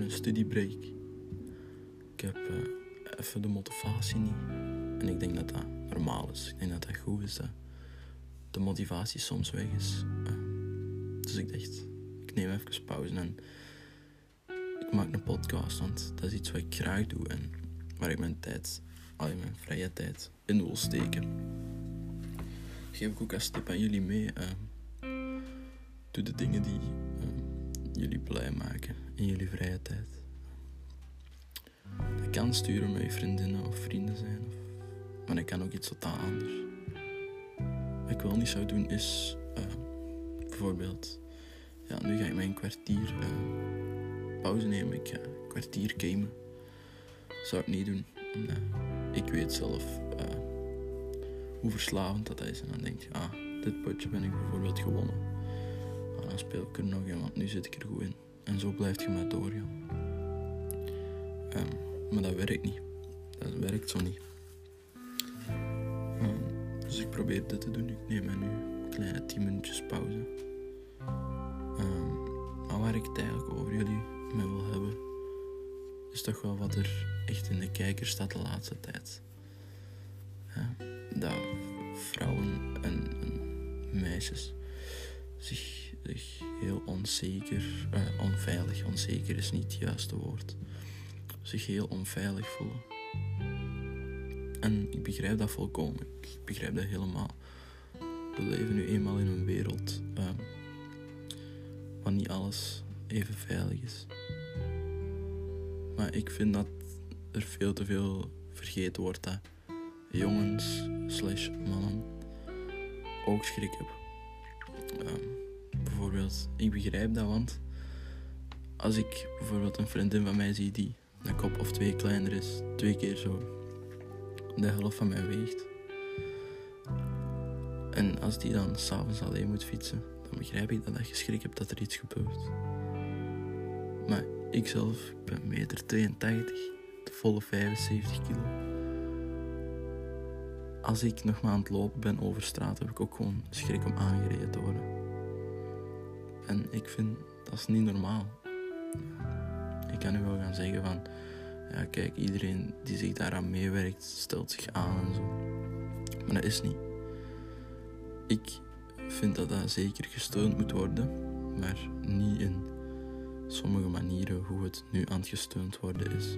een studiebreak. Ik heb uh, even de motivatie niet. En ik denk dat dat normaal is. Ik denk dat dat goed is dat de motivatie soms weg is. Uh, dus ik dacht, ik neem even pauze en ik maak een podcast, want dat is iets wat ik graag doe en waar ik mijn tijd, al mijn vrije tijd in wil steken. Geef ik ook als tip aan jullie mee. Uh, doe de dingen die jullie blij maken in jullie vrije tijd. Dat kan sturen met je vriendinnen of vrienden zijn, of, maar dat kan ook iets totaal anders. Wat ik wel niet zou doen is uh, bijvoorbeeld, ja, nu ga ik mijn kwartier uh, pauze nemen, ik ga een kwartier gamen. Dat zou ik niet doen, omdat ik weet zelf uh, hoe verslavend dat is. En dan denk je, ah, dit potje ben ik bijvoorbeeld gewonnen dan speel ik er nog in, want nu zit ik er goed in. En zo blijft je maar doorgaan. Um, maar dat werkt niet. Dat werkt zo niet. Um, dus ik probeer dit te doen. Ik neem nu kleine 10 minuutjes pauze. Um, maar waar ik het eigenlijk over jullie mee wil hebben, is toch wel wat er echt in de kijker staat de laatste tijd. Ja, dat vrouwen en, en meisjes zich zich heel onzeker, uh, onveilig, onzeker is niet het juiste woord, zich heel onveilig voelen. En ik begrijp dat volkomen, ik begrijp dat helemaal. We leven nu eenmaal in een wereld uh, waar niet alles even veilig is. Maar ik vind dat er veel te veel vergeten wordt dat jongens slash mannen ook schrik hebben. Um, bijvoorbeeld. Ik begrijp dat, want als ik bijvoorbeeld een vriendin van mij zie die een kop of twee kleiner is, twee keer zo de helft van mij weegt. En als die dan s'avonds alleen moet fietsen, dan begrijp ik dat je schrik hebt dat er iets gebeurt. Maar ik zelf ben meter 82, de volle 75 kilo. Als ik nog maar aan het lopen ben over straat, heb ik ook gewoon schrik om aangereden te worden. En ik vind dat is niet normaal. Ik kan nu wel gaan zeggen van, ja kijk, iedereen die zich daaraan meewerkt, stelt zich aan en zo. Maar dat is niet. Ik vind dat dat zeker gesteund moet worden, maar niet in sommige manieren hoe het nu aan het gesteund worden is.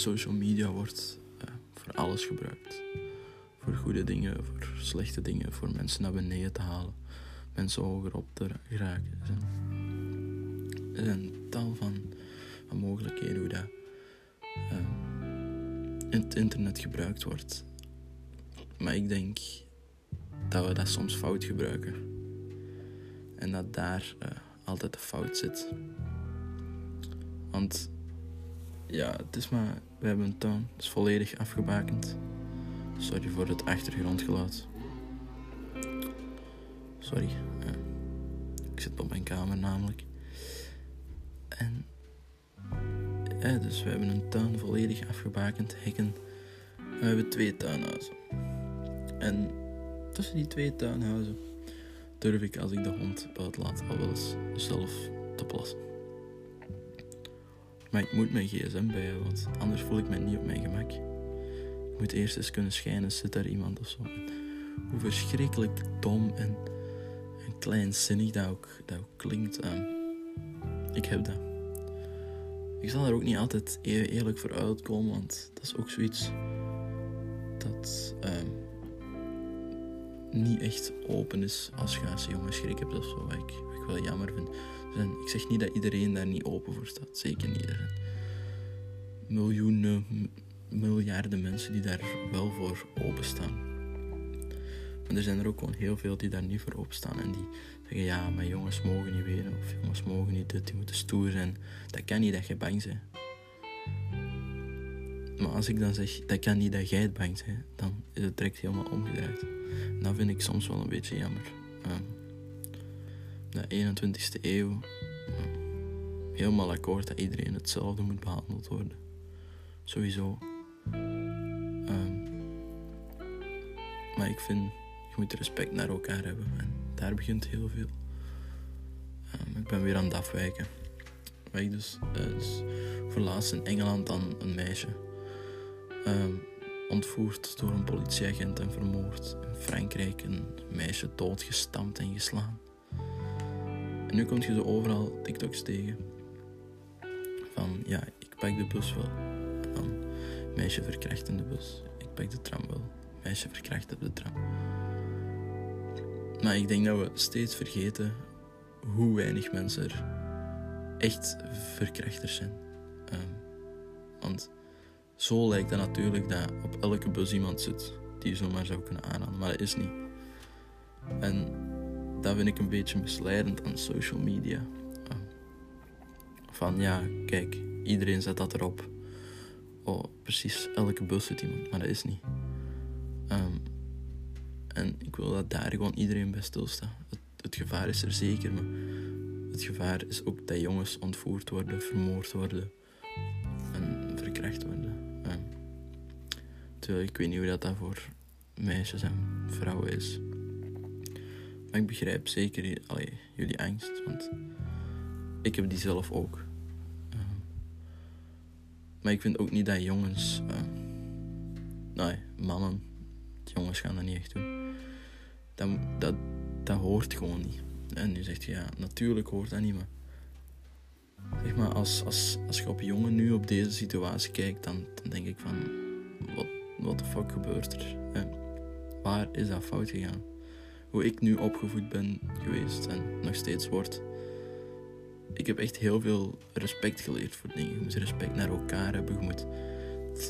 Social media wordt uh, voor alles gebruikt. Voor goede dingen, voor slechte dingen, voor mensen naar beneden te halen mensen hoger op te geraken. Er zijn, tal van, mogelijkheden hoe dat uh, in het internet gebruikt wordt. Maar ik denk dat we dat soms fout gebruiken. En dat daar uh, altijd de fout zit. Want ja, het is maar, we hebben een tuin, het is volledig afgebakend. Sorry voor het achtergrondgeluid. Sorry. Ik zit op mijn kamer namelijk. En ja, dus we hebben een tuin volledig afgebakend, hekken. We hebben twee tuinhuizen. En tussen die twee tuinhuizen durf ik als ik de hond buiten laat al wel eens zelf te plassen. Maar ik moet mijn gsm bij hebben, want anders voel ik me niet op mijn gemak. Ik moet eerst eens kunnen schijnen, zit daar iemand of zo. hoe verschrikkelijk dom en kleinzinnig dat ook, dat ook klinkt. Um, ik heb dat. Ik zal er ook niet altijd even eerlijk voor uitkomen, want dat is ook zoiets dat um, niet echt open is als je als jongen schrik hebt of zo. Wat ik, ik wel jammer vind. Zijn, ik zeg niet dat iedereen daar niet open voor staat. Zeker niet. Er zijn miljoenen, miljarden mensen die daar wel voor openstaan. Er zijn er ook gewoon heel veel die daar niet voor opstaan. En die zeggen, ja, maar jongens mogen niet weten. Of jongens mogen niet dit, die moeten stoer zijn. Dat kan niet dat je bang bent. Maar als ik dan zeg, dat kan niet dat jij bang bent, dan is het direct helemaal omgedraaid. En dat vind ik soms wel een beetje jammer. Um, de 21ste eeuw, um, helemaal akkoord dat iedereen hetzelfde moet behandeld worden. Sowieso. Um, maar ik vind moet respect naar elkaar hebben. En daar begint heel veel. Um, ik ben weer aan het afwijken. weg. Dus, voor laatst in Engeland dan een meisje ehm, ontvoerd door een politieagent en vermoord. In Frankrijk een meisje doodgestampt en geslaan. En nu komt je zo overal TikToks tegen. Van ja, ik pak de bus wel. Meisje verkracht in de bus. Ik pak de tram wel. Meisje verkracht op de tram. Maar ik denk dat we steeds vergeten hoe weinig mensen er echt verkrachters zijn. Um, want zo lijkt het natuurlijk dat op elke bus iemand zit die je zomaar zou kunnen aanhalen, maar dat is niet. En dat vind ik een beetje misleidend aan social media. Um, van ja, kijk, iedereen zet dat erop. Oh, precies elke bus zit iemand, maar dat is niet. Um, en ik wil dat daar gewoon iedereen bij stilstaat. Het, het gevaar is er zeker, maar het gevaar is ook dat jongens ontvoerd worden, vermoord worden en verkracht worden. Terwijl ik weet niet hoe dat, dat voor meisjes en vrouwen is. Maar ik begrijp zeker jullie angst, want ik heb die zelf ook. Maar ik vind ook niet dat jongens, uh, nee, mannen, jongens gaan dat niet echt doen. Dat, dat, dat hoort gewoon niet. En nu zegt je, ja, natuurlijk hoort dat niet, maar... Zeg maar, als, als, als je op jongen nu op deze situatie kijkt, dan, denk ik van... Wat, wat de fuck gebeurt er? waar is dat fout gegaan? Hoe ik nu opgevoed ben geweest en nog steeds word. Ik heb echt heel veel respect geleerd voor dingen. Je moet respect naar elkaar hebben. Je moet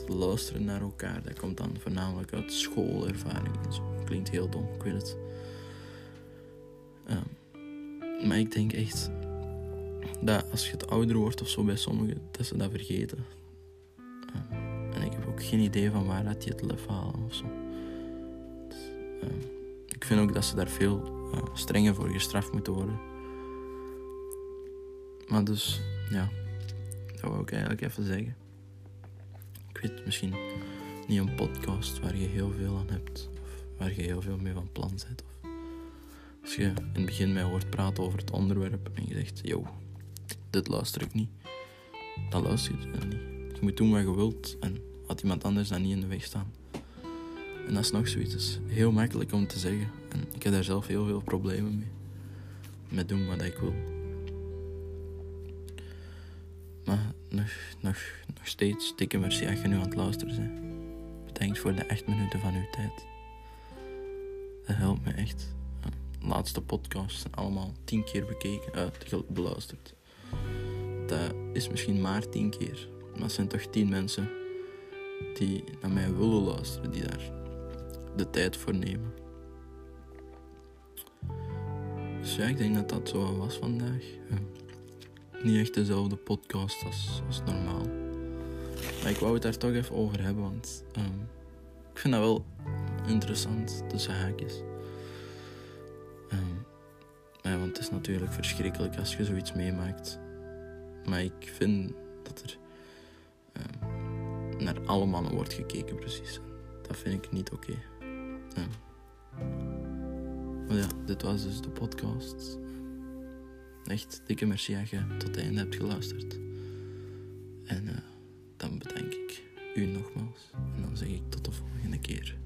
luisteren naar elkaar. Dat komt dan voornamelijk uit schoolervaring en zo. Klinkt heel dom, ik weet het. Um, maar ik denk echt dat als je het ouder wordt of zo bij sommigen, dat ze dat vergeten. Um, en ik heb ook geen idee van waar dat die het lef halen of zo. Dus, um, ik vind ook dat ze daar veel uh, strenger voor gestraft moeten worden. Maar dus, ja, dat wou ik eigenlijk even zeggen weet misschien niet een podcast waar je heel veel aan hebt. Of waar je heel veel mee van plan bent. Of als je in het begin mij hoort praten over het onderwerp en je zegt, yo, dit luister ik niet. Dan luister je niet. Je moet doen wat je wilt en laat iemand anders dan niet in de weg staan. En dat is nog zoiets. Heel makkelijk om te zeggen. En ik heb daar zelf heel veel problemen mee. Met doen wat ik wil. Maar nog, nog steeds dikke merci als je nu aan het luisteren bent. Bedankt voor de echt minuten van uw tijd. Dat helpt me echt. De laatste podcasts zijn allemaal tien keer bekeken, uh, beluisterd. Dat is misschien maar tien keer. Maar het zijn toch tien mensen die naar mij willen luisteren, die daar de tijd voor nemen. Dus ja, ik denk dat dat zo was vandaag niet echt dezelfde podcast als, als normaal. Maar ik wou het daar toch even over hebben, want um, ik vind dat wel interessant, tussen haakjes. Ja, want het is natuurlijk verschrikkelijk als je zoiets meemaakt. Maar ik vind dat er um, naar alle mannen wordt gekeken, precies. Dat vind ik niet oké. Maar ja, dit was dus de podcast. Echt dikke merci dat je tot het einde hebt geluisterd. En uh, dan bedank ik u nogmaals. En dan zeg ik tot de volgende keer.